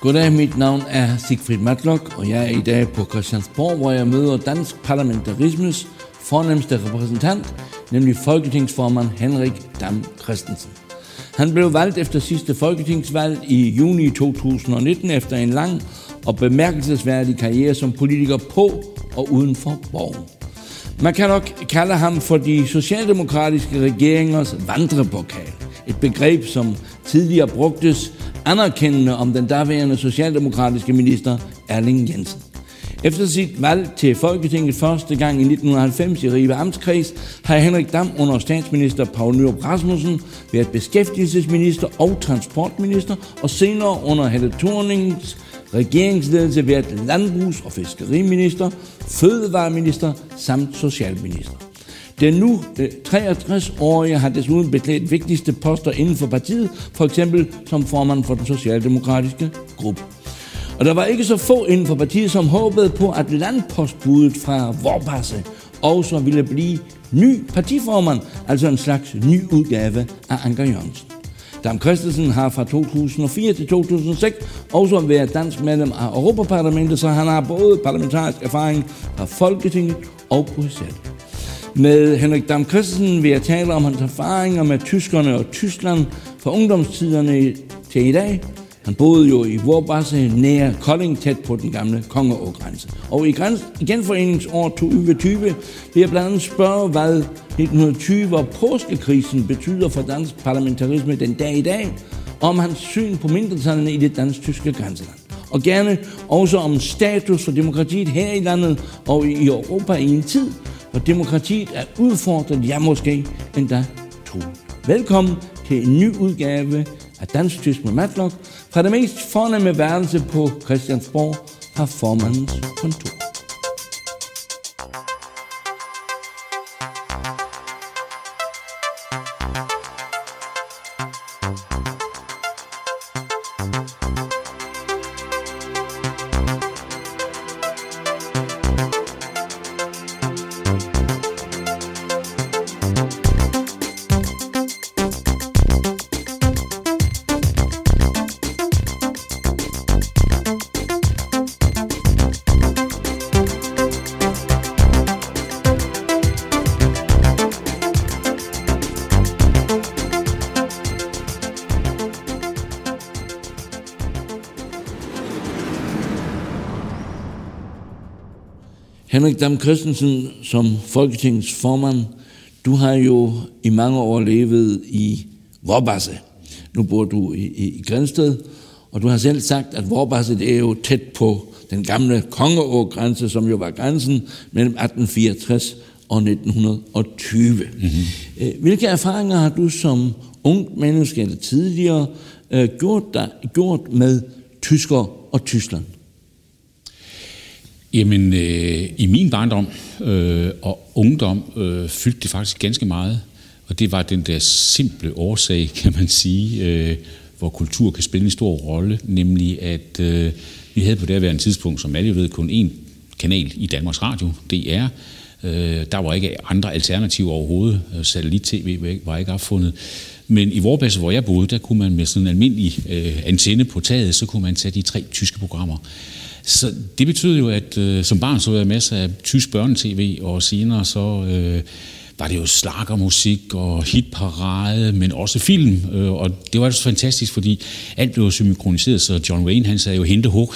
Goddag, mit navn er Sigfrid Matlock, og jeg er i dag på Christiansborg, hvor jeg møder dansk parlamentarismes fornemmeste repræsentant, nemlig folketingsformand Henrik Dam Christensen. Han blev valgt efter sidste folketingsvalg i juni 2019 efter en lang og bemærkelsesværdig karriere som politiker på og uden for borgen. Man kan nok kalde ham for de socialdemokratiske regeringers vandrebokal. Et begreb, som tidligere brugtes anerkendende om den daværende socialdemokratiske minister Erling Jensen. Efter sit valg til Folketinget første gang i 1990 i Ribe Amtskreds, har Henrik Dam under statsminister Paul Nyrup Rasmussen været beskæftigelsesminister og transportminister, og senere under Helle Thornings regeringsledelse været landbrugs- og fiskeriminister, fødevareminister samt socialminister. Den nu øh, 63-årige har desuden beklædt vigtigste poster inden for partiet, for eksempel som formand for den socialdemokratiske gruppe. Og der var ikke så få inden for partiet, som håbede på, at landpostbuddet fra Vorbasse også ville blive ny partiformand, altså en slags ny udgave af Anker Jørgensen. Dam Christensen har fra 2004 til 2006 også været dansk medlem af Europaparlamentet, så han har både parlamentarisk erfaring fra Folketinget og Bruxelles. Med Henrik Dam Christensen vil jeg tale om hans erfaringer med tyskerne og Tyskland fra ungdomstiderne til i dag. Han boede jo i Vorbasse nær Kolding, tæt på den gamle kongeårgrænse. Og i genforeningsår 2020 vil jeg blandt andet spørge, hvad 1920 og påskekrisen betyder for dansk parlamentarisme den dag i dag, om hans syn på mindretallene i det dansk-tyske grænseland. Og gerne også om status for demokratiet her i landet og i Europa i en tid, hvor demokratiet er udfordret, ja måske endda tro. Velkommen til en ny udgave af Dansk Tysk med Matlock fra det mest fornemme værelse på Christiansborg har formandens kontor. Henrik Dam Christensen som Folketingets formand, du har jo i mange år levet i Vorbasse. Nu bor du i, i, i Grænsted, og du har selv sagt, at Vorbasse det er jo tæt på den gamle Kongeågrænse, som jo var grænsen mellem 1864 og 1920. Mm-hmm. Hvilke erfaringer har du som ung menneske eller tidligere øh, gjort, dig, gjort med tysker og Tyskland? Jamen, øh, i min barndom øh, og ungdom øh, fyldte det faktisk ganske meget. Og det var den der simple årsag, kan man sige, øh, hvor kultur kan spille en stor rolle, nemlig at øh, vi havde på det her tidspunkt, som alle ved, kun én kanal i Danmarks Radio, DR. Øh, der var ikke andre alternativer overhovedet. Øh, Satellit-TV var ikke opfundet. Men i Vorbasse, hvor jeg boede, der kunne man med sådan en almindelig øh, antenne på taget, så kunne man tage de tre tyske programmer. Så det betyder jo, at øh, som barn så jeg masser af tysk børnetv, og senere så øh, var det jo slagermusik og hitparade, men også film. Øh, og det var så fantastisk, fordi alt blev synkroniseret, så John Wayne han sagde jo hente hug,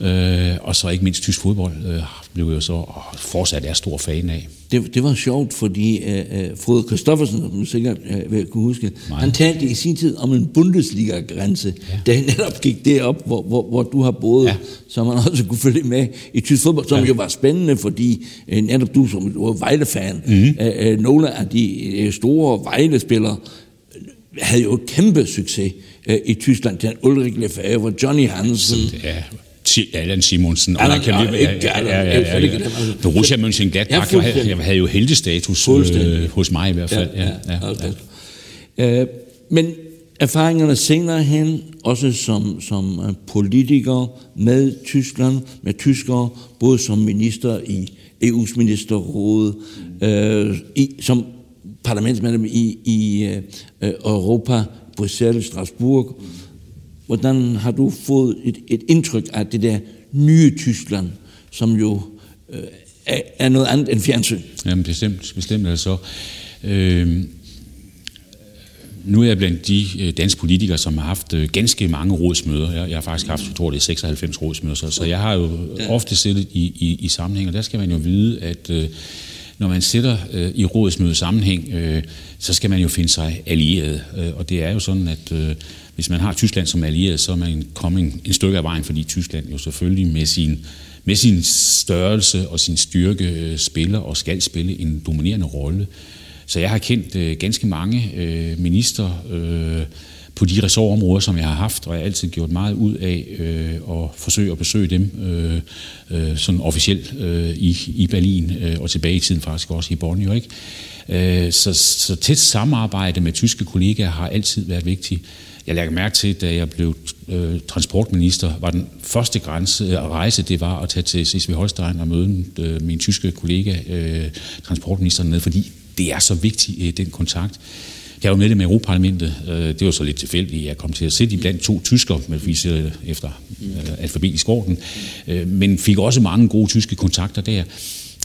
øh, og så ikke mindst tysk fodbold øh, blev jo så og fortsat er stor fan af det, det var sjovt, fordi uh, uh, Frode Christoffersen, som du sikkert uh, vil kunne huske, Nej. han talte i sin tid om en Bundesliga-grænse, ja. da han netop gik derop, hvor, hvor, hvor du har boet, ja. så man også kunne følge med i tysk fodbold, som ja. jo var spændende, fordi uh, netop du som du var Vejle-fan, mm. uh, nogle af de uh, store Vejle-spillere havde jo kæmpe succes uh, i Tyskland, til Ulrik Lefebvre, Johnny Hansen, ja Allan Simonsen. Og Allan, kan ja, ja, ja, ja, ja, ja. Borussia Mönchengladbach ja, havde, havde jo heldestatus øh, hos mig i hvert fald. Ja, ja, ja, ja. Øh, men erfaringerne senere hen, også som, som øh, politiker med Tyskland, med tyskere, både som minister i EU's ministerråd, øh, i, som parlamentsmedlem i, i øh, Europa, Bruxelles, Strasbourg, hvordan har du fået et, et indtryk af det der nye Tyskland, som jo øh, er, noget andet end fjernsyn? Jamen bestemt, bestemt altså. Øh, nu er jeg blandt de øh, danske politikere, som har haft øh, ganske mange rådsmøder. Jeg, jeg har faktisk haft, jeg tror det er 96 rådsmøder, så, så jeg har jo ofte siddet i, i, i sammenhæng, og der skal man jo vide, at øh, når man sætter øh, i rådsmøde sammenhæng, øh, så skal man jo finde sig allieret. Øh, og det er jo sådan, at øh, hvis man har Tyskland som allieret, så er man kommet en, en stykke af vejen, fordi Tyskland jo selvfølgelig med sin, med sin størrelse og sin styrke øh, spiller og skal spille en dominerende rolle. Så jeg har kendt øh, ganske mange øh, minister øh, på de ressortområder, som jeg har haft, og jeg har altid gjort meget ud af øh, at forsøge at besøge dem øh, øh, sådan officielt øh, i, i Berlin øh, og tilbage i tiden faktisk også i Bonn, jo ikke? Øh, så, så tæt samarbejde med tyske kollegaer har altid været vigtigt. Jeg lagde mærke til, da jeg blev øh, transportminister, var den første grænse, at rejse, det var at tage til Slesvig-Holstein og møde øh, min tyske kollega, øh, transportministeren ned, fordi det er så vigtigt, øh, den kontakt. Jeg var medlem af Europaparlamentet. Øh, det var så lidt tilfældigt. Jeg kom til at sidde blandt to tysker, med vi efter øh, alfabetisk orden, øh, men fik også mange gode tyske kontakter der.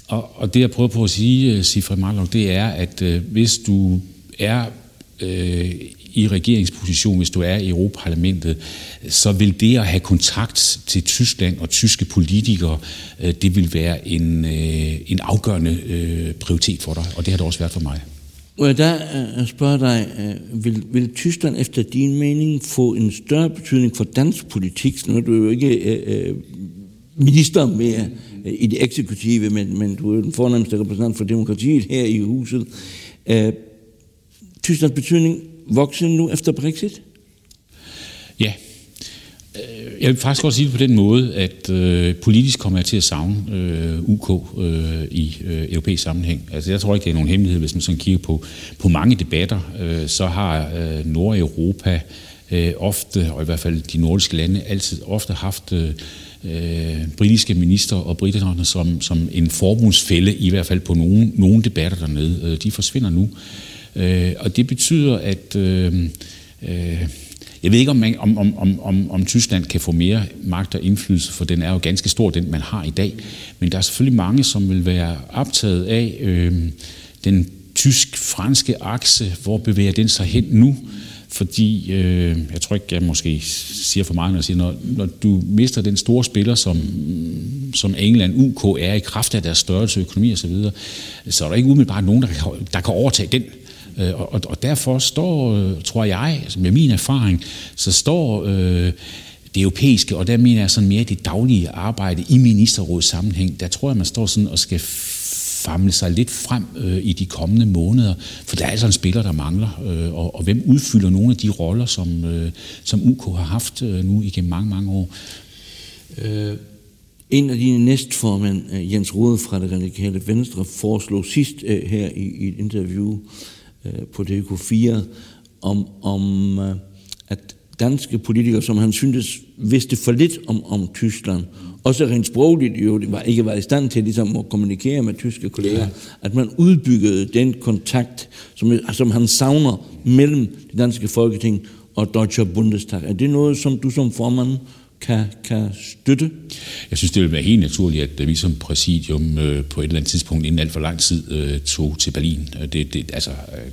Og, og det, jeg prøver på at sige, øh, Sifre Marlock, det er, at hvis du er øh, i regeringsposition, hvis du er i Europaparlamentet, så vil det at have kontakt til Tyskland og tyske politikere, øh, det vil være en, øh, en afgørende øh, prioritet for dig, og det har det også været for mig. Må jeg der spørger dig, vil, vil Tyskland efter din mening få en større betydning for dansk politik? Nu er du jo ikke øh, minister mere i det eksekutive, men, men du er den fornemmeste repræsentant for demokratiet her i huset. Øh, Tysklands betydning vokse nu efter Brexit? Ja. Øh, jeg vil faktisk godt sige det på den måde, at øh, politisk kommer jeg til at savne øh, UK øh, i øh, europæisk sammenhæng. Altså jeg tror ikke, det er nogen hemmelighed, hvis man sådan kigger på, på mange debatter, øh, så har øh, Nordeuropa øh, ofte, og i hvert fald de nordiske lande, altid ofte haft øh, øh, britiske minister og britterne som, som en forbundsfælde, i hvert fald på nogle, nogle debatter dernede. Øh, de forsvinder nu. Øh, Øh, og det betyder, at øh, øh, jeg ved ikke, om, man, om, om, om, om Tyskland kan få mere magt og indflydelse, for den er jo ganske stor, den man har i dag. Men der er selvfølgelig mange, som vil være optaget af øh, den tysk-franske akse. Hvor bevæger den sig hen nu? Fordi, øh, jeg tror ikke, jeg måske siger for meget, når jeg siger, når, når du mister den store spiller, som, som England, UK er i kraft af deres størrelse, økonomi osv., så, videre, så er der ikke umiddelbart nogen, der kan, der kan overtage den Øh, og, og derfor står, øh, tror jeg, altså med min erfaring, så står øh, det europæiske, og der mener jeg sådan mere det daglige arbejde i ministerrådets sammenhæng, der tror jeg, man står sådan og skal famle sig lidt frem øh, i de kommende måneder, for der er altså en spiller, der mangler, øh, og, og hvem udfylder nogle af de roller, som, øh, som UK har haft øh, nu igennem mange, mange år. Øh, en af dine næstformænd, øh, Jens Rode fra det radikale Venstre, foreslog sidst øh, her i, i et interview, Øh, på DK4 om, om øh, at danske politikere, som han syntes vidste for lidt om, om Tyskland, også rent sprogligt jo var, ikke var i stand til ligesom at kommunikere med tyske kolleger, ja. at man udbyggede den kontakt, som, som han savner mellem det danske folketing og Deutsche Bundestag. Er det noget, som du som formand kan, kan støtte? Jeg synes, det vil være helt naturligt, at vi som præsidium øh, på et eller andet tidspunkt inden alt for lang tid øh, tog til Berlin. Øh, det, det, altså, øh,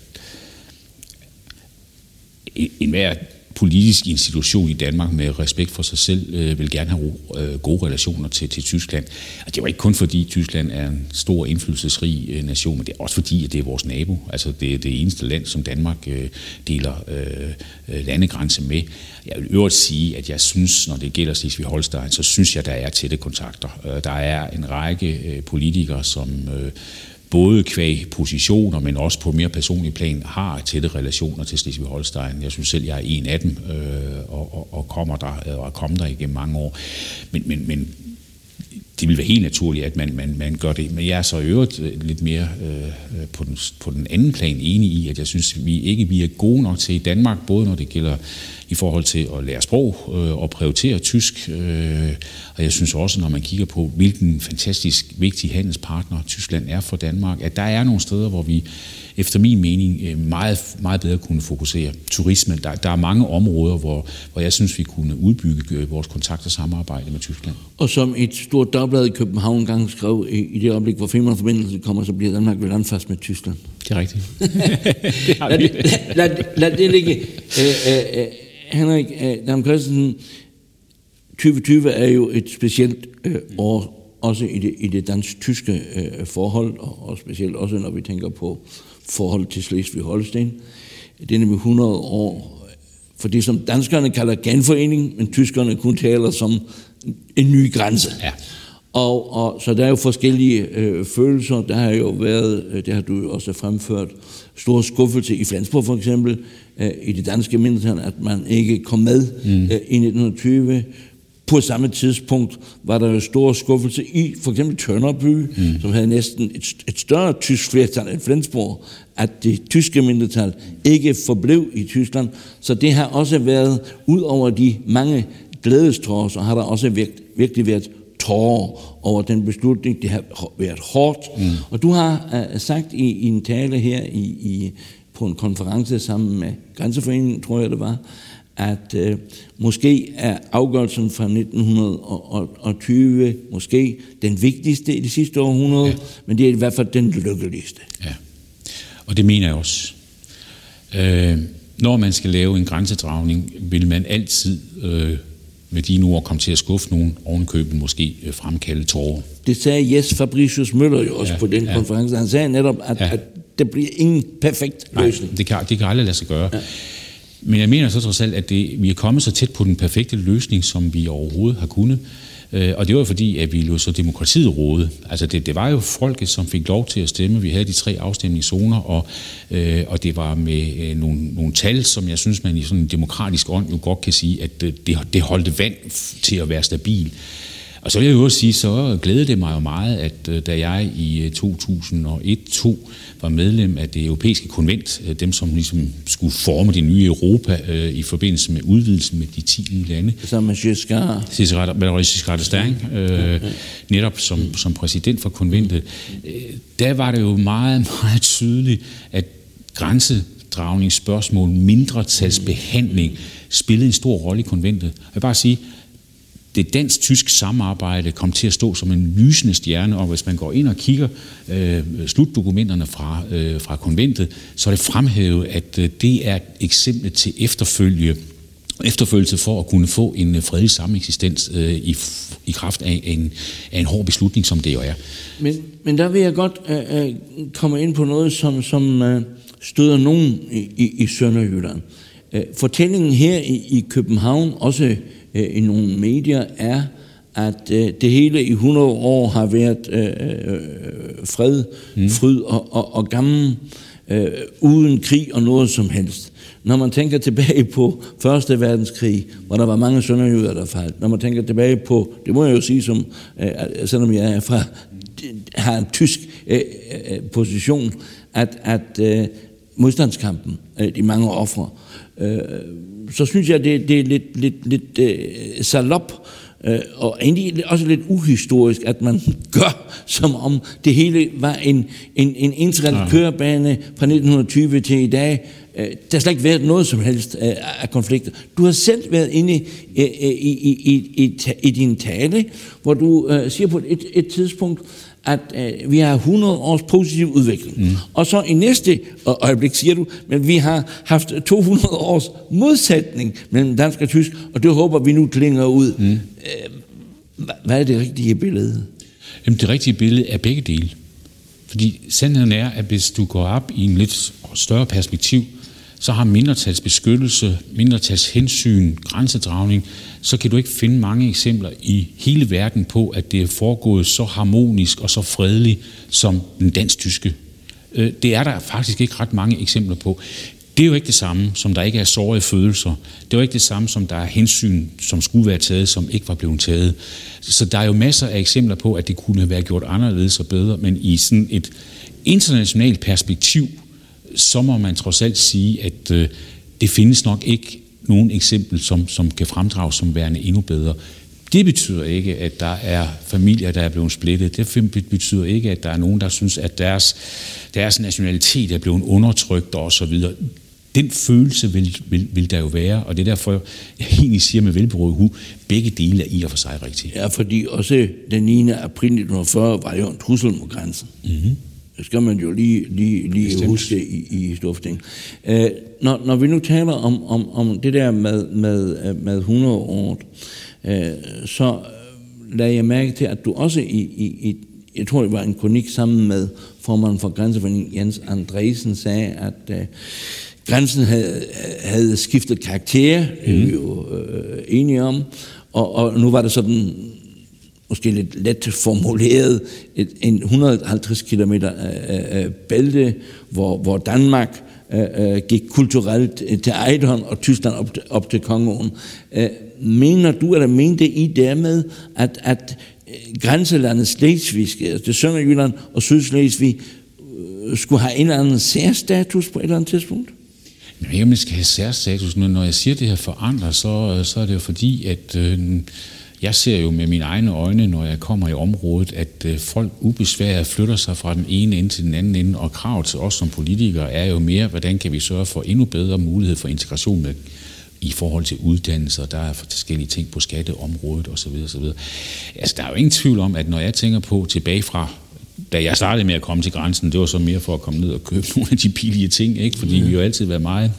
en hver politisk institution i Danmark med respekt for sig selv øh, vil gerne have øh, gode relationer til, til Tyskland. Og det var ikke kun fordi Tyskland er en stor indflydelsesrig øh, nation, men det er også fordi, at det er vores nabo. Altså det er det eneste land, som Danmark øh, deler øh, øh landegrænse med. Jeg vil øvrigt sige, at jeg synes, når det gælder Slesvig-Holstein, så synes jeg, der er tætte kontakter. Øh, der er en række øh, politikere, som øh, både kvæg positioner, men også på mere personlig plan, har tætte relationer til Slesvig-Holstein. Jeg synes selv, jeg er en af dem, øh, og, og, og kommer der, øh, og er kommet der igennem mange år. Men, men, men det vil være helt naturligt, at man, man, man gør det. Men jeg er så i øvrigt øh, lidt mere øh, øh, på, den, på den anden plan enig i, at jeg synes, vi ikke vi er gode nok til i Danmark, både når det gælder i forhold til at lære sprog øh, og prioritere tysk. Øh, og jeg synes også, når man kigger på, hvilken fantastisk vigtig handelspartner Tyskland er for Danmark, at der er nogle steder, hvor vi efter min mening øh, meget, meget bedre kunne fokusere. Turisme, der, der er mange områder, hvor, hvor jeg synes, vi kunne udbygge øh, vores kontakt og samarbejde med Tyskland. Og som et stort dagblad i København engang skrev, i, i det øjeblik, hvor Femernforbindelsen kommer, så bliver Danmark vel anfast med Tyskland. Det er rigtigt. det lad, lad, lad, lad det ligge. Æ, æ, æ, Henrik Dam Christensen, 2020 er jo et specielt øh, år, også i det, i det dansk-tyske øh, forhold, og, og specielt også når vi tænker på forhold til Slesvig-Holsten. Det er nemlig 100 år for det, som danskerne kalder genforening, men tyskerne kun taler som en ny grænse. Ja. Og, og, så der er jo forskellige øh, følelser. Der har jo været, øh, det har du også fremført, stor skuffelse i Flensborg for eksempel, øh, i det danske mindretal, at man ikke kom med mm. øh, i 1920. På samme tidspunkt var der jo stor skuffelse i for eksempel Tørnerby, mm. som havde næsten et, et større tysk flertal end Flensborg, at det tyske mindretal ikke forblev i Tyskland. Så det har også været, ud over de mange glædestråd, så har der også virkt, virkelig været tårer over den beslutning. Det har været hårdt. Mm. Og du har uh, sagt i, i en tale her i, i, på en konference sammen med Grænseforeningen, tror jeg det var, at øh, måske er afgørelsen fra 1920 måske den vigtigste i det sidste århundrede, ja. men det er i hvert fald den lykkeligste. Ja, og det mener jeg også. Øh, når man skal lave en grænsedragning, vil man altid øh, med de ord komme til at skuffe nogen ovenkøben måske øh, fremkalde tårer. Det sagde Jes Fabricius Møller jo også ja, på den ja. konference. Han sagde netop, at, ja. at der bliver ingen perfekt løsning. Nej, det kan, det kan aldrig lade sig gøre. Ja. Men jeg mener så trods alt, at det, vi er kommet så tæt på den perfekte løsning, som vi overhovedet har kunnet. Øh, og det var fordi, at vi lå så demokratiet råde. Altså det, det var jo folket, som fik lov til at stemme. Vi havde de tre afstemningszoner, og, øh, og det var med øh, nogle, nogle tal, som jeg synes, man i sådan en demokratisk ånd jo godt kan sige, at det, det holdte vand til at være stabil. Og så vil jeg jo også sige, så glædede det mig jo meget, at øh, da jeg i 2001-2 øh, var medlem af det europæiske konvent, øh, dem som ligesom skulle forme det nye Europa i forbindelse med udvidelsen med de 10 nye lande. Sammen med Giscard. Giscard d'Estaing, øh, netop som, som præsident for konventet. Der var det jo meget, meget tydeligt, at grænsedragningsspørgsmål, mindretalsbehandling, spillede en stor rolle i konventet. Jeg vil bare sige, det dansk-tysk samarbejde kom til at stå som en lysende stjerne, og hvis man går ind og kigger øh, slutdokumenterne fra, øh, fra konventet, så er det fremhævet, at øh, det er et eksempel til efterfølge efterfølgelse for at kunne få en øh, fredelig sameksistens øh, i, i kraft af en, af en hård beslutning, som det jo er. Men, men der vil jeg godt øh, øh komme ind på noget, som, som øh, støder nogen i, i, i Sønderjylland. Øh, fortællingen her i, i København, også øh, i nogle medier, er, at øh, det hele i 100 år har været øh, øh, fred, mm. fryd og, og, og gammel, øh, uden krig og noget som helst. Når man tænker tilbage på Første Verdenskrig, hvor der var mange sønderjyder, der faldt. Når man tænker tilbage på, det må jeg jo sige, som, øh, selvom jeg er fra, har en tysk øh, øh, position, at, at øh, modstandskampen, øh, de mange ofre, øh, så synes jeg, det, det er lidt, lidt, lidt øh, salop, øh, og egentlig også lidt uhistorisk, at man gør, som om det hele var en, en, en ensrettet ja. kørebane fra 1920 til i dag. Øh, der har slet ikke været noget som helst øh, af konflikter. Du har selv været inde i, i, i, i, i, i din tale, hvor du øh, siger på et, et tidspunkt, at øh, vi har 100 års positiv udvikling. Mm. Og så i næste øjeblik siger du, men vi har haft 200 års modsætning mellem dansk og tysk, og det håber vi nu klinger ud. Mm. Øh, hvad er det rigtige billede? Jamen det rigtige billede er begge dele. Fordi sandheden er, at hvis du går op i en lidt større perspektiv, så har mindretalsbeskyttelse, mindretalshensyn, grænsedragning, så kan du ikke finde mange eksempler i hele verden på, at det er foregået så harmonisk og så fredeligt som den dansk-tyske. Øh, det er der faktisk ikke ret mange eksempler på. Det er jo ikke det samme, som der ikke er sårede følelser. Det er jo ikke det samme, som der er hensyn, som skulle være taget, som ikke var blevet taget. Så der er jo masser af eksempler på, at det kunne have været gjort anderledes og bedre, men i sådan et internationalt perspektiv, så må man trods alt sige, at øh, det findes nok ikke nogen eksempel, som, som kan fremdrages som værende endnu bedre. Det betyder ikke, at der er familier, der er blevet splittet. Det betyder ikke, at der er nogen, der synes, at deres, deres nationalitet er blevet undertrykt osv. Den følelse vil, vil, vil der jo være, og det er derfor, jeg egentlig siger med velberådet hu, begge dele er i og for sig rigtige. Ja, fordi også den 9. april 1940 var jo en trussel mod grænsen. Mm-hmm. Det skal man jo lige, lige, lige huske i, i Stortinget. Uh, når, når vi nu taler om, om, om det der med, med, med 100 år, uh, så lagde jeg mærke til, at du også i, i, i jeg tror det var en kronik sammen med formanden for Grænseforeningen Jens Andresen sagde, at uh, grænsen havde, havde skiftet karakter, det er vi jo øh, enige om, og, og nu var det sådan måske lidt let formuleret, et, en 150 km øh, øh, øh, bælte, hvor, hvor Danmark øh, øh gik kulturelt øh, til Ejderen og Tyskland op, op til Kongeåen. Øh, mener du, eller mente I dermed, at, at grænselandet Slesvig, altså det Sønderjylland og Sydslesvig, øh, skulle have en eller anden særstatus på et eller andet tidspunkt? Jamen, jeg skal have særstatus. Når jeg siger, at det her forandrer, så, så er det jo fordi, at øh, jeg ser jo med mine egne øjne, når jeg kommer i området, at øh, folk ubesværet flytter sig fra den ene ende til den anden ende, og kravet til os som politikere er jo mere, hvordan kan vi sørge for endnu bedre mulighed for integration med, i forhold til uddannelser, der er forskellige ting på skatteområdet osv. osv. Altså, der er jo ingen tvivl om, at når jeg tænker på tilbage fra da jeg startede med at komme til grænsen, det var så mere for at komme ned og købe nogle af de billige ting, ikke? fordi mm. vi jo altid været meget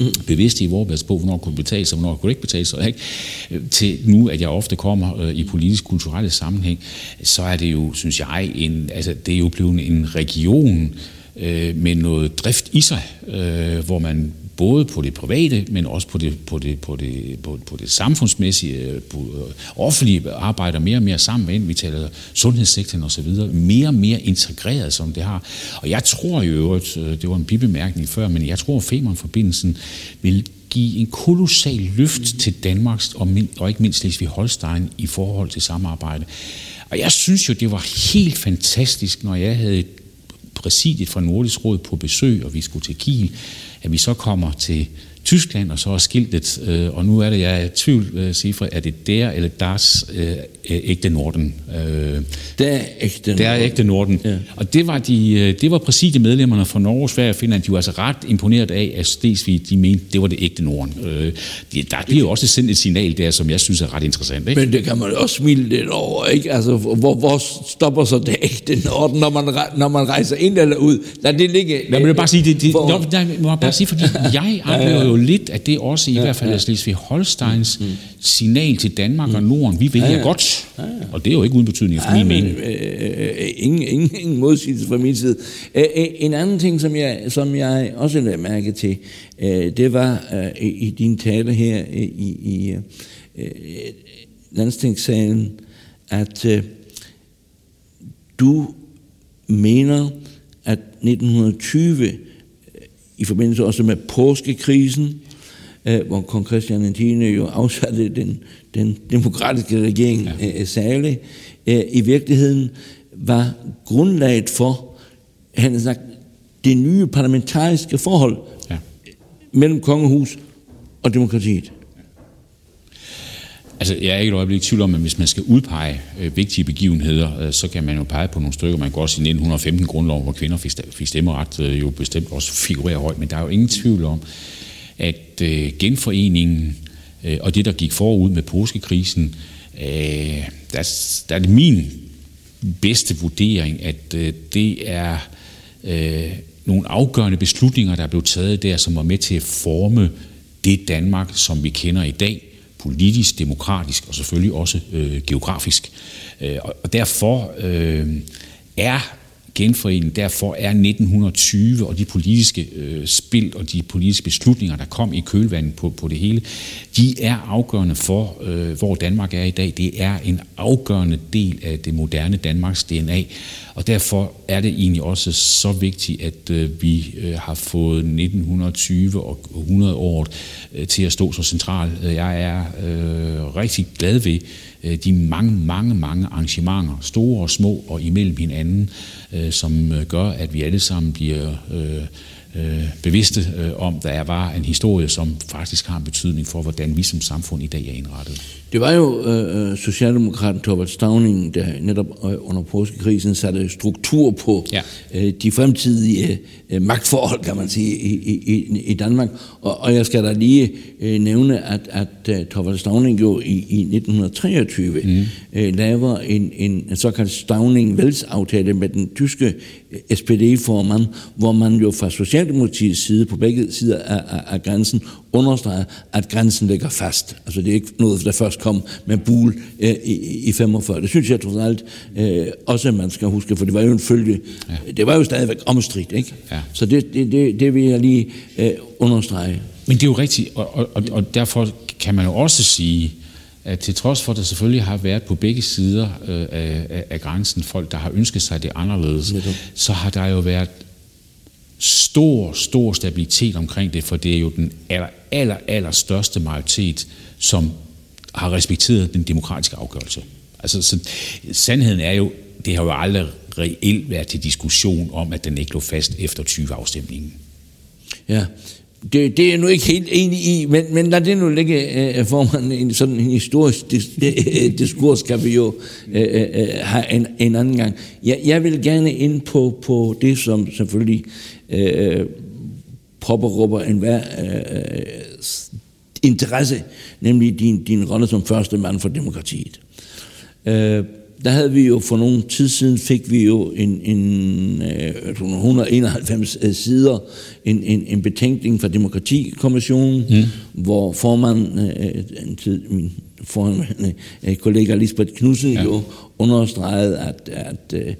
mm. bevidste i vores på, hvornår kunne betale sig, hvornår kunne det ikke betale sig. Ikke? Til nu, at jeg ofte kommer øh, i politisk-kulturelle sammenhæng, så er det jo, synes jeg, en, altså, det er jo blevet en region øh, med noget drift i sig, øh, hvor man både på det private, men også på det, på det, på det, på, på det samfundsmæssige, øh, på øh, offentlige arbejder mere og mere sammen med, vi taler sundhedssektoren osv., mere og mere integreret, som det har. Og jeg tror jo, at øh, det var en bibemærkning før, men jeg tror, at Femern-forbindelsen vil give en kolossal løft til Danmarks og, og ikke mindst Slesvig-Holstein i forhold til samarbejde. Og jeg synes jo, det var helt fantastisk, når jeg havde præsidiet fra Nordisk Råd på besøg, og vi skulle til Kiel, at vi så kommer til Tyskland, og så er skiltet, øh, og nu er det, jeg er i tvivl, øh, Sifre, er det der eller deres øh, ægte Norden? Øh, der er ægte Norden. Der er ægte Norden. Ja. Og det var, de, øh, det var præcis de medlemmerne fra Norge, Sverige og Finland, de var altså ret imponeret af, at Stesvig, de mente, det var det ægte Norden. Øh, de, der bliver jo også sendt et signal der, som jeg synes er ret interessant. Ikke? Men det kan man også smile lidt over, ikke? Altså, hvor, hvor stopper så det ægte Norden, når man, når man rejser ind eller ud? Lad det ligge. Lad mig bare sige, det, det, hvor, nej, må bare sige, fordi jeg oplever jo lidt, at det også i ja, hvert fald er Slesvig-Holsteins mm, mm. signal til Danmark og Norden. Vi vil ja, ja. godt, ja, ja. og det er jo ikke uden betydning for ja, min mening. Øh, ingen, ingen, ingen modsigelse fra min side. Øh, øh, en anden ting, som jeg, som jeg også lagde mærke til, øh, det var øh, i din tale her øh, i, i øh, landstingssalen, at øh, du mener, at 1920 i forbindelse også med påskekrisen, øh, hvor kong Christian X jo afsatte den, den demokratiske regering ja. øh, særlig, øh, i virkeligheden var grundlaget for, han har sagt, det nye parlamentariske forhold ja. mellem kongehus og demokratiet. Altså, jeg er ikke et øjeblik i tvivl om, at hvis man skal udpege øh, vigtige begivenheder, øh, så kan man jo pege på nogle stykker. Man kan også i 1915 grundlov, hvor kvinder fik, fik stemmeret, øh, jo bestemt også figurerer højt. Men der er jo ingen tvivl om, at øh, genforeningen øh, og det, der gik forud med påskekrisen, øh, der, der er det min bedste vurdering, at øh, det er øh, nogle afgørende beslutninger, der er blevet taget der, som var med til at forme det Danmark, som vi kender i dag, politisk, demokratisk og selvfølgelig også øh, geografisk. Øh, og derfor øh, er genforeningen. Derfor er 1920 og de politiske øh, spil og de politiske beslutninger, der kom i kølvandet på, på det hele, de er afgørende for, øh, hvor Danmark er i dag. Det er en afgørende del af det moderne Danmarks DNA. Og derfor er det egentlig også så vigtigt, at øh, vi øh, har fået 1920 og 100 år øh, til at stå så centralt. Jeg er øh, rigtig glad ved de mange, mange, mange arrangementer, store og små og imellem hinanden, øh, som gør, at vi alle sammen bliver øh, øh, bevidste øh, om, der var en historie, som faktisk har en betydning for, hvordan vi som samfund i dag er indrettet. Det var jo øh, øh Socialdemokraten Torvald Stavning, der netop øh, under påskekrisen satte struktur på ja. øh, de fremtidige øh, magtforhold, kan man sige, i, i, i Danmark. Og, og jeg skal da lige øh, nævne, at, at uh, Torvald Stavning jo i, i 1923 mm. øh, laver en, en såkaldt Stavning-Vels-aftale med den tyske SPD-formand, hvor man jo fra Socialdemokratiets side, på begge sider af, af, af grænsen, understreger, at grænsen ligger fast. Altså det er ikke noget, der først kom med bul øh, i, i 45. Det synes jeg trods alt øh, også, man skal huske, for det var jo en følge. Ja. Det var jo stadigvæk omstridt, ikke? Ja. Så det, det, det, det vil jeg lige øh, understrege. Men det er jo rigtigt, og, og, og, og derfor kan man jo også sige, at til trods for, at der selvfølgelig har været på begge sider øh, af, af grænsen folk, der har ønsket sig det anderledes, ja. så har der jo været stor, stor stabilitet omkring det, for det er jo den aller, aller, aller største majoritet, som har respekteret den demokratiske afgørelse. Altså, så, sandheden er jo, det har jo aldrig reelt været til diskussion om, at den ikke lå fast efter 20-afstemningen. Ja, det, det er jeg nu ikke helt enig i, men, men lad det nu ligge øh, øh formand, en sådan en historisk dis, øh, øh, diskurs, kan vi jo øh, øh, have en, en anden gang. Jeg, jeg vil gerne ind på, på det, som selvfølgelig øh, påberåber enhver øh, interesse, nemlig din, din rolle som første mand for demokratiet. Øh, der havde vi jo for nogle tid siden, fik vi jo en, en øh, 191 øh, sider, en, en, en betænkning fra Demokratikommissionen, mm. hvor formand, øh, min formand, øh, kollega Lisbeth Knudsen ja. jo understregede, at, at øh,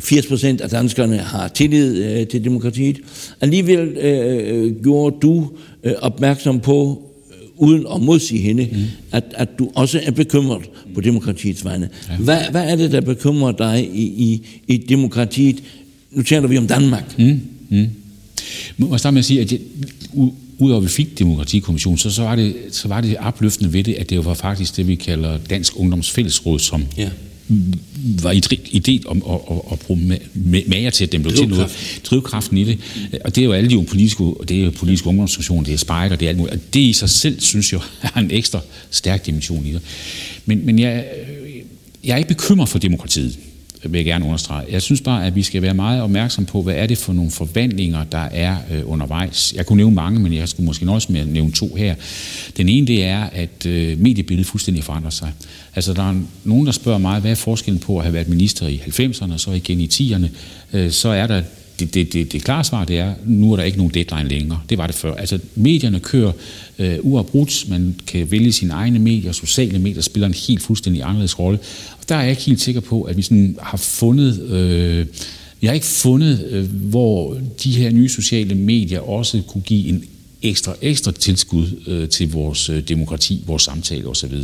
80 procent af danskerne har tillid øh, til demokratiet. Alligevel øh, gjorde du øh, opmærksom på, uden at modsige hende, mm. at, at du også er bekymret på demokratiets vegne. Ja. Hvad, hvad er det, der bekymrer dig i, i, i demokratiet? Nu taler vi om Danmark. Mm. Mm. Må jeg starte med at sige, at jeg, udover at vi fik demokratikommissionen, så, så, var det, så var det opløftende ved det, at det var faktisk det, vi kalder Dansk Ungdomsfællesråd, som ja var idé om at, at, at bruge mager til, at den blev til noget. Drivkraften i det. Og det er jo alle de politiske, det er jo politiske ungdomsorganisationer, det er spejder, det er alt muligt. Og det i sig selv, synes jeg, har en ekstra stærk dimension i det. Men, men jeg, jeg er ikke bekymret for demokratiet vil jeg gerne understrege. Jeg synes bare, at vi skal være meget opmærksom på, hvad er det for nogle forvandlinger, der er øh, undervejs. Jeg kunne nævne mange, men jeg skulle måske nøjes med at nævne to her. Den ene, det er, at øh, mediebilledet fuldstændig forandrer sig. Altså, der er nogen, der spørger mig, hvad er forskellen på at have været minister i 90'erne og så igen i 10'erne? Øh, så er der det, det, det, det klare svar det er, nu er der ikke nogen deadline længere. Det var det før. Altså, medierne kører øh, uafbrudt. Man kan vælge sine egne medier. Sociale medier spiller en helt fuldstændig anderledes rolle. Og der er jeg ikke helt sikker på, at vi sådan har fundet... Øh, vi har ikke fundet, øh, hvor de her nye sociale medier også kunne give en ekstra, ekstra tilskud øh, til vores øh, demokrati, vores samtale osv.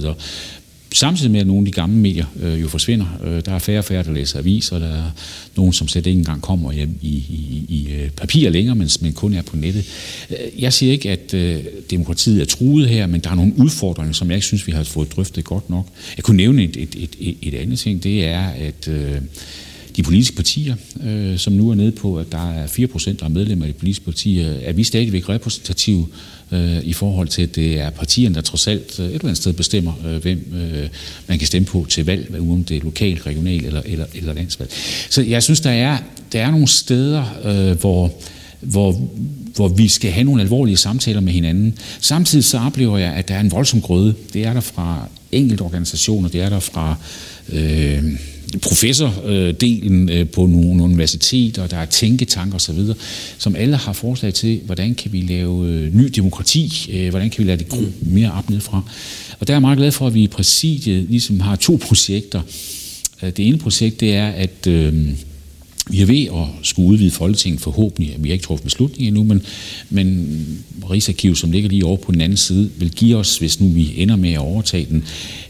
Samtidig med, at nogle af de gamle medier øh, jo forsvinder. Øh, der er færre og færre, der læser aviser. Der er nogen, som slet ikke engang kommer hjem i, i, i øh, papir længere, men, men kun er på nettet. Øh, jeg siger ikke, at øh, demokratiet er truet her, men der er nogle udfordringer, som jeg ikke synes, vi har fået drøftet godt nok. Jeg kunne nævne et, et, et, et andet ting. Det er, at... Øh, de politiske partier, øh, som nu er nede på, at der er 4 procent af medlemmer af de politiske partier, er vi stadigvæk repræsentative øh, i forhold til, at det er partierne, der trods alt øh, et eller andet sted bestemmer, øh, hvem øh, man kan stemme på til valg, om det er lokalt, regionalt eller, eller, eller landsvalg. Så jeg synes, der er, der er nogle steder, øh, hvor, hvor, hvor vi skal have nogle alvorlige samtaler med hinanden. Samtidig så oplever jeg, at der er en voldsom grøde. Det er der fra enkelte organisationer, det er der fra... Øh, professordelen øh, på nogle universiteter, der er tænketanker osv., som alle har forslag til, hvordan kan vi lave øh, ny demokrati, øh, hvordan kan vi lade det gro mere op nedefra. Og der er jeg meget glad for, at vi i præsidiet ligesom har to projekter. Det ene projekt, det er, at vi er ved at skulle udvide Folketinget forhåbentlig. Vi har ikke truffet beslutning endnu, men, men Rigsarkivet, som ligger lige over på den anden side, vil give os, hvis nu vi ender med at overtage den,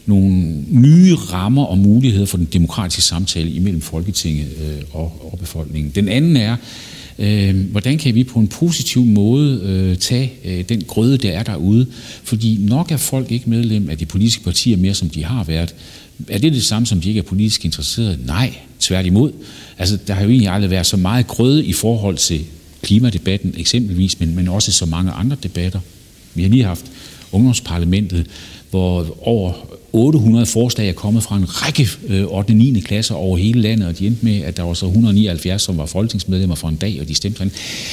nogle nye rammer og muligheder for den demokratiske samtale imellem Folketinget øh, og, og befolkningen. Den anden er, øh, hvordan kan vi på en positiv måde øh, tage øh, den grøde, der er derude? Fordi nok er folk ikke medlem af de politiske partier mere, som de har været. Er det det samme, som de ikke er politisk interesserede? Nej, tværtimod. Altså, der har jo egentlig aldrig været så meget grøde i forhold til klimadebatten eksempelvis, men, men også så mange andre debatter. Vi har lige haft ungdomsparlamentet, hvor over 800 forslag er kommet fra en række øh, 8. og 9. klasser over hele landet, og de endte med, at der var så 179, som var folketingsmedlemmer for en dag, og de stemte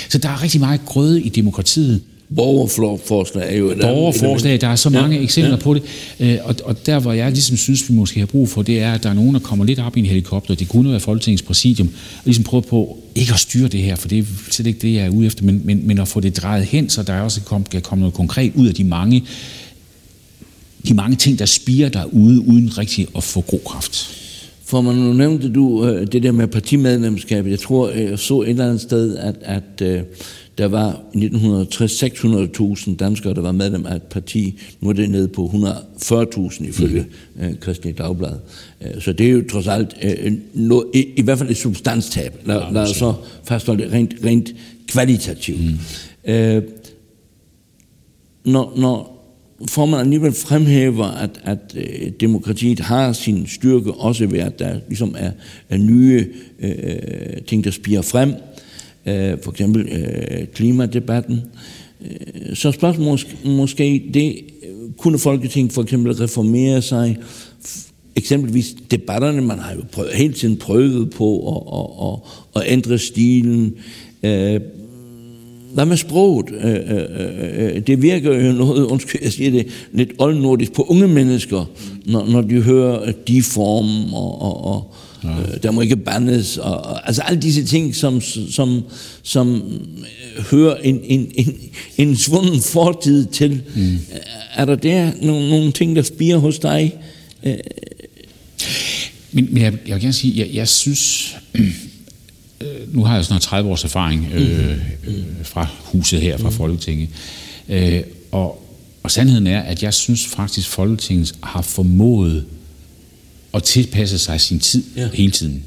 Så der er rigtig meget grøde i demokratiet. Borgerforslag er jo et Borgerforslag, der er så mange ja, eksempler ja. på det. Øh, og, og der, hvor jeg ligesom synes, vi måske har brug for, det er, at der er nogen, der kommer lidt op i en helikopter. Det kunne være Folketingets præsidium, og ligesom prøve på ikke at styre det her, for det er slet ikke det, jeg er ude efter, men, men, men at få det drejet hen, så der også kan komme noget konkret ud af de mange, de mange ting, der spiger derude, uden rigtig at få god kraft. For man nu nævnte du øh, det der med partimedlemskab. Jeg tror, jeg så et eller andet sted, at, at øh, der var i 1960 600.000 danskere, der var medlem af et parti. Nu er det nede på 140.000 ifølge mm. øh, Christian Dagblad. Øh, så det er jo trods alt øh, no, i, i hvert fald et substanstab. Lad, ja, lad os så fastholde det rent, rent kvalitativt. Mm. Øh, når, når formanden alligevel fremhæver, at, at øh, demokratiet har sin styrke, også ved at der ligesom er, er nye øh, ting, der spiger frem, øh, for eksempel øh, klimadebatten. Øh, så spørgsmålet måske det, kunne Folketinget for eksempel reformere sig, eksempelvis debatterne, man har jo prøvet, hele tiden prøvet på at, at, at, at ændre stilen, øh, hvad med sproget? Øh, øh, øh, det virker jo noget, undskyld, jeg siger det, lidt oldnordisk på unge mennesker, når, når de hører de form, og, og, og ja. der må ikke bandes, og, og, altså alle disse ting, som, som, som hører en, en, en, en svunden fortid til. Mm. Er der der nogle, nogle ting, der spiger hos dig? Men, men jeg, jeg vil gerne sige, jeg, jeg synes, øh, nu har jeg snart 30 års erfaring øh, øh, fra huset her, fra mm. Folketinget. Øh, og, og sandheden er, at jeg synes faktisk, Folketinget har formået at tilpasse sig sin tid ja. hele tiden.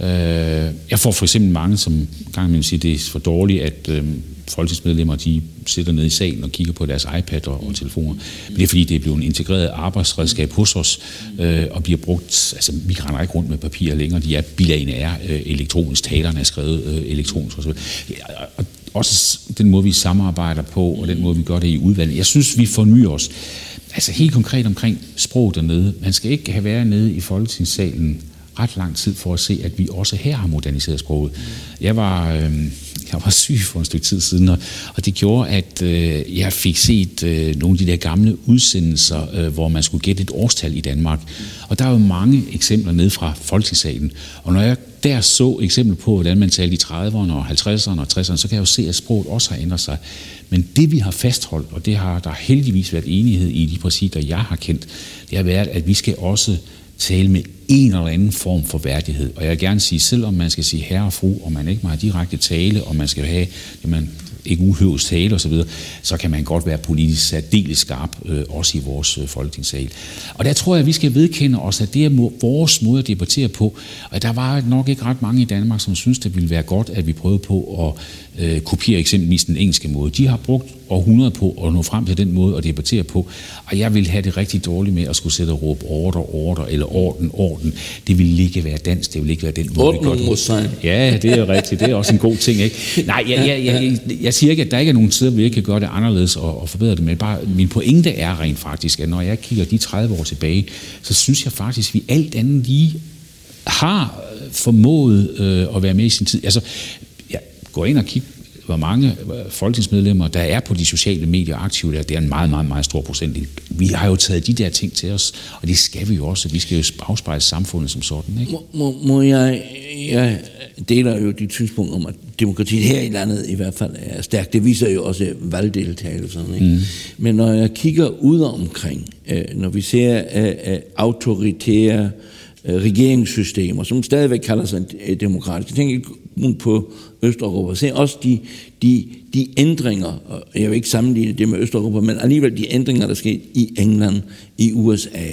Øh, jeg får for eksempel mange, som gang imellem siger, det er for dårligt, at øh, folketingsmedlemmer de sidder nede i salen og kigger på deres iPad og, og telefoner. Men det er fordi, det er blevet en integreret arbejdsredskab hos os, øh, og bliver brugt, altså vi render ikke rundt med papir længere, de er bilagene er øh, elektronisk, talerne er skrevet øh, elektronisk osv. Og også den måde, vi samarbejder på, og den måde, vi gør det i udvalget. Jeg synes, vi fornyer os. Altså helt konkret omkring sprog dernede. Man skal ikke have været nede i folketingssalen ret lang tid for at se, at vi også her har moderniseret sproget. Jeg var, øh, jeg var syg for en stykke tid siden, og, og det gjorde, at øh, jeg fik set øh, nogle af de der gamle udsendelser, øh, hvor man skulle gætte et årstal i Danmark. Og der er jo mange eksempler ned fra Folketingssalen. Og når jeg der så eksempel på, hvordan man talte i 30'erne og 50'erne og 60'erne, så kan jeg jo se, at sproget også har ændret sig. Men det vi har fastholdt, og det har der heldigvis været enighed i de præsider, jeg har kendt, det har været, at vi skal også tale med en eller anden form for værdighed. Og jeg vil gerne sige, selvom man skal sige herre og fru, og man ikke må have direkte tale, og man skal have det, man ikke uhøves tale osv., så, så kan man godt være politisk særdeles skarp, øh, også i vores øh, folketingssal. Og der tror jeg, at vi skal vedkende os, at det er vores måde at debattere på, og der var nok ikke ret mange i Danmark, som synes, det ville være godt, at vi prøvede på at øh, kopiere eksempelvis den engelske måde. De har brugt århundreder på at nå frem til den måde at debattere på, og jeg vil have det rigtig dårligt med at skulle sætte og råbe order, order, eller orden, orden. Det vil ikke være dansk, det vil ikke være den måde, vi gør det. Ja, det er rigtigt, det er også en god ting, ikke? Nej, jeg, jeg, jeg, jeg, jeg siger ikke, at der ikke er nogen steder, hvor vi ikke kan gøre det anderledes og, og forbedre det, men bare, min pointe er rent faktisk, at når jeg kigger de 30 år tilbage, så synes jeg faktisk, at vi alt andet lige har formået øh, at være med i sin tid. Altså, går ind og kigger hvor mange folketingsmedlemmer, der er på de sociale medier aktive der, det er en meget, meget, meget stor procent. Vi har jo taget de der ting til os, og det skal vi jo også. Vi skal jo afspejle samfundet som sådan. Ikke? Må, må, må jeg, jeg deler jo dit synspunkt om, at demokratiet her i landet i hvert fald er stærkt. Det viser jo også valgdeltagelsen. Ikke? Mm. Men når jeg kigger ud omkring, øh, når vi ser øh, øh, autoritære regeringssystemer, som stadigvæk kalder sig demokratiske. Tænker på Østeuropa. Se også de, de, de ændringer, og jeg vil ikke sammenligne det med Østeuropa, men alligevel de ændringer, der skete i England, i USA.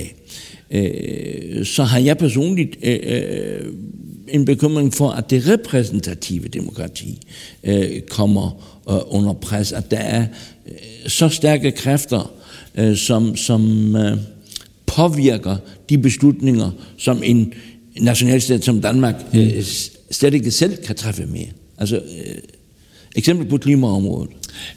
Øh, så har jeg personligt øh, øh, en bekymring for, at det repræsentative demokrati øh, kommer øh, under pres, at der er øh, så stærke kræfter, øh, som, som øh, påvirker de beslutninger, som en nationalstat som Danmark øh, slet ikke selv kan træffe mere. Altså, øh, eksempel på klimaområdet.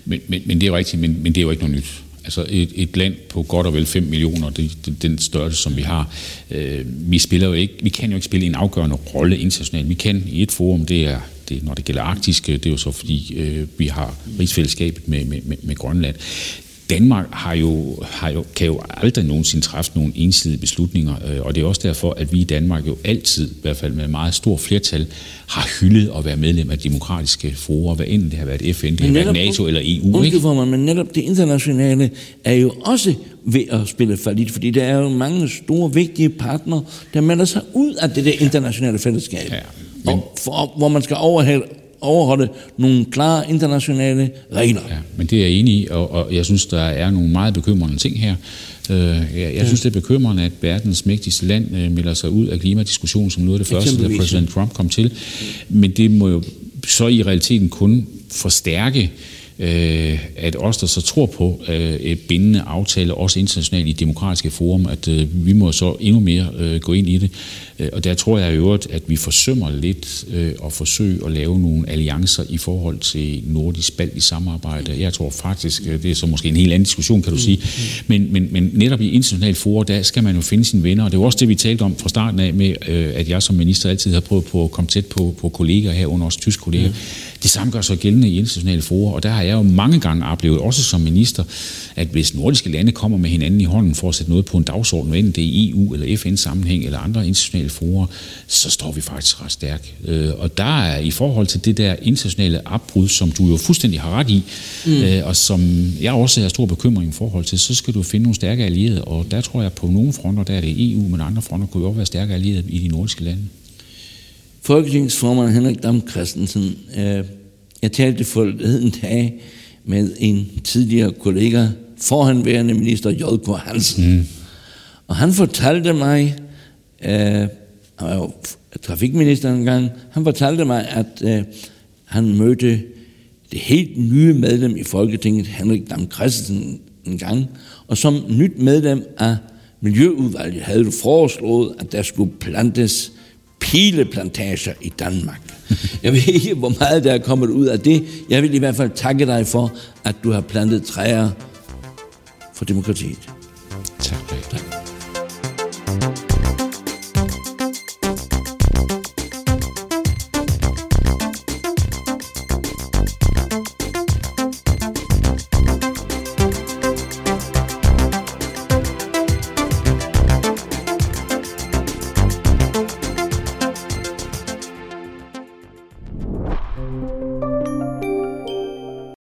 Men, men, men det er rigtigt, men, men det er jo ikke noget nyt. Altså et, et land på godt og vel 5 millioner, det, det, den størrelse, som vi har, øh, vi spiller jo ikke, vi kan jo ikke spille en afgørende rolle internationalt. Vi kan i et forum, det er, det, når det gælder arktiske, det er jo så fordi, øh, vi har rigsfællesskabet med, med, med, med Grønland. Danmark har jo, har jo, kan jo aldrig nogensinde træffe nogle ensidige beslutninger, øh, og det er også derfor, at vi i Danmark jo altid, i hvert fald med meget stor flertal, har hyldet at være medlem af demokratiske forer, hvad enten det har været FN, det har været NATO eller EU. Ikke? For mig, men netop det internationale er jo også ved at spille fallit, fordi der er jo mange store, vigtige partnere, der melder sig ud af det der internationale fællesskab, ja, men... og for, hvor man skal overhælde overholde nogle klare internationale regler. Ja, men det er jeg enig i, og, og jeg synes, der er nogle meget bekymrende ting her. Øh, jeg, jeg ja. synes, det er bekymrende, at verdens mægtigste land øh, melder sig ud af klimadiskussionen som noget af det første, da præsident Trump kom til. Men det må jo så i realiteten kun forstærke øh, at os, der så tror på øh, et bindende aftale, også internationalt i demokratiske forum, at øh, vi må så endnu mere øh, gå ind i det. Øh, og der tror jeg i øvrigt, at vi forsømmer lidt øh, at forsøge at lave nogle alliancer i forhold til nordisk i samarbejde. Jeg tror faktisk, øh, det er så måske en helt anden diskussion, kan du sige, men, men, men netop i internationale forum, der skal man jo finde sine venner, og det var også det, vi talte om fra starten af med, øh, at jeg som minister altid har prøvet på at komme tæt på, på kolleger herunder også tyske kolleger. Det samme gør sig gældende i internationale forum, og der har jeg jo mange gange oplevet, også som minister, at hvis nordiske lande kommer med hinanden i hånden for at sætte noget på en dagsorden, enten det er i EU eller FN-sammenhæng eller andre internationale forer, så står vi faktisk ret stærkt. Øh, og der er i forhold til det der internationale opbrud, som du jo fuldstændig har ret i, mm. Øh, og som jeg også har stor bekymring i forhold til, så skal du finde nogle stærke allierede, og der tror jeg på nogle fronter, der er det EU, men andre fronter kunne jo også være stærke allierede i de nordiske lande. Folketingsformand Henrik Dam Christensen, øh, jeg talte for en dag med en tidligere kollega, forhenværende minister J.K. Hansen. Mm. Og han fortalte mig, øh, han var jo trafikminister engang, han fortalte mig, at øh, han mødte det helt nye medlem i Folketinget, Henrik Dam Christensen, en gang, og som nyt medlem af Miljøudvalget havde du foreslået, at der skulle plantes pileplantager i Danmark. Jeg ved ikke, hvor meget der er kommet ud af det. Jeg vil i hvert fald takke dig for, at du har plantet træer for demokratiet. Tak. tak.